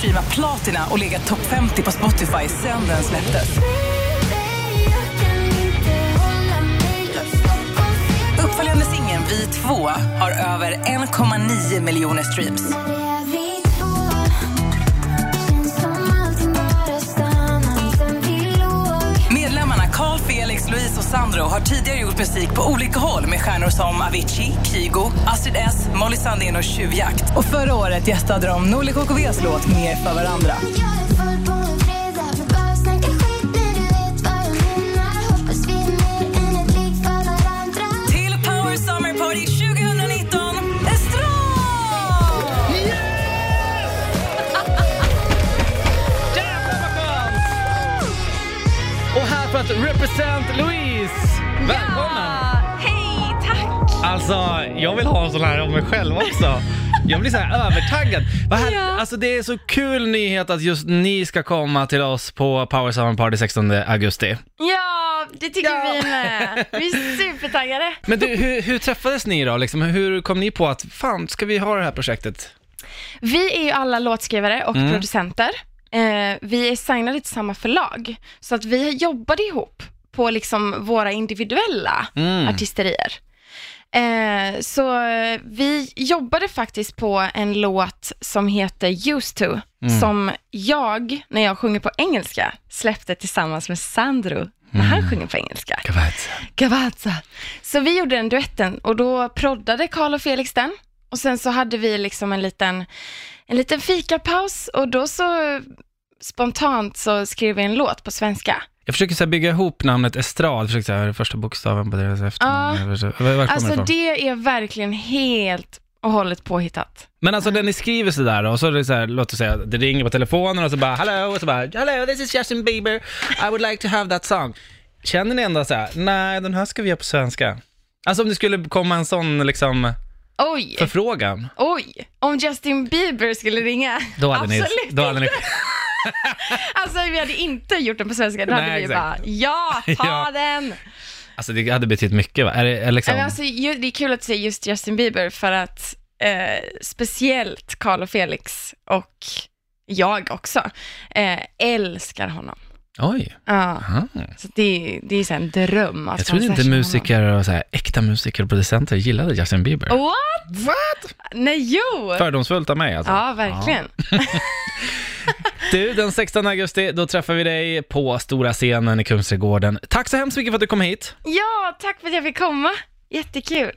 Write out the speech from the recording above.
streama platina och legat topp 50 på Spotify sen den släpptes. Uppföljande singeln Vi två har över 1,9 miljoner streams. Har tidigare gjort musik på olika håll med stjärnor som Avicii, Kygo, Astrid S, Molly Sandén och Tjuvjakt. Och förra året gästade de Norli KKVs låt Mer för varandra. Till Power Alltså, jag vill ha en sån här om mig själv också. Jag blir så här övertaggad. Vad här, Ja. Alltså det är så kul nyhet att just ni ska komma till oss på Power Summer Party 16 augusti. Ja, det tycker vi med. Vi är supertaggade. Men du, hur, hur träffades ni då? Liksom, hur kom ni på att fan, ska vi ha det här projektet? Vi är ju alla låtskrivare och Mm. producenter. Eh, vi är signade till samma förlag, så att vi jobbade ihop på liksom våra individuella Mm. artisterier. Eh, så vi jobbade faktiskt på en låt som heter Used to, Mm. som jag, när jag sjunger på engelska, släppte tillsammans med Sandro, när Mm. han sjunger på engelska. Gavazza. Så vi gjorde den duetten och då proddade Karl och Felix den. Och sen så hade vi liksom en liten, en liten fikapaus och då så spontant så skrev vi en låt på svenska. Jag försöker så bygga ihop namnet Estrad, försöker så här, första bokstaven på deras efternamn. Ja. Var, var Alltså det det är verkligen helt och hållet påhittat. Men alltså när ni skriver sådär och så är det så här, låt oss säga, det ringer på telefonen och så bara hello, och så bara hello this is Justin Bieber, I would like to have that song. Känner ni ändå så här, nej den här ska vi göra på svenska? Alltså om det skulle komma en sån liksom Oj, förfrågan, oj, om Justin Bieber skulle ringa. då hade ni... Absolut Då hade ni Alltså vi hade inte gjort den på svenska, då Nej, hade vi exakt. bara, ja, ta Ja. den! alltså det hade betytt mycket va? Är det, är liksom, Men Alltså, ju, det är kul att säga just Justin Bieber för att eh, speciellt Carl och Felix och jag också eh, älskar honom. oj, Ja, aha. så det, det är så här en dröm att Jag trodde få inte session med musiker och så här, äkta musiker och producenter gillade Justin Bieber. honom. What? What? Nej, jo! Fördomsfullt av mig alltså. Ja, verkligen. Du, den 16 augusti, då träffar vi dig på stora scenen i Kungsträdgården. Tack så hemskt mycket för att du kom hit. Ja, tack för att jag fick komma. Jättekul.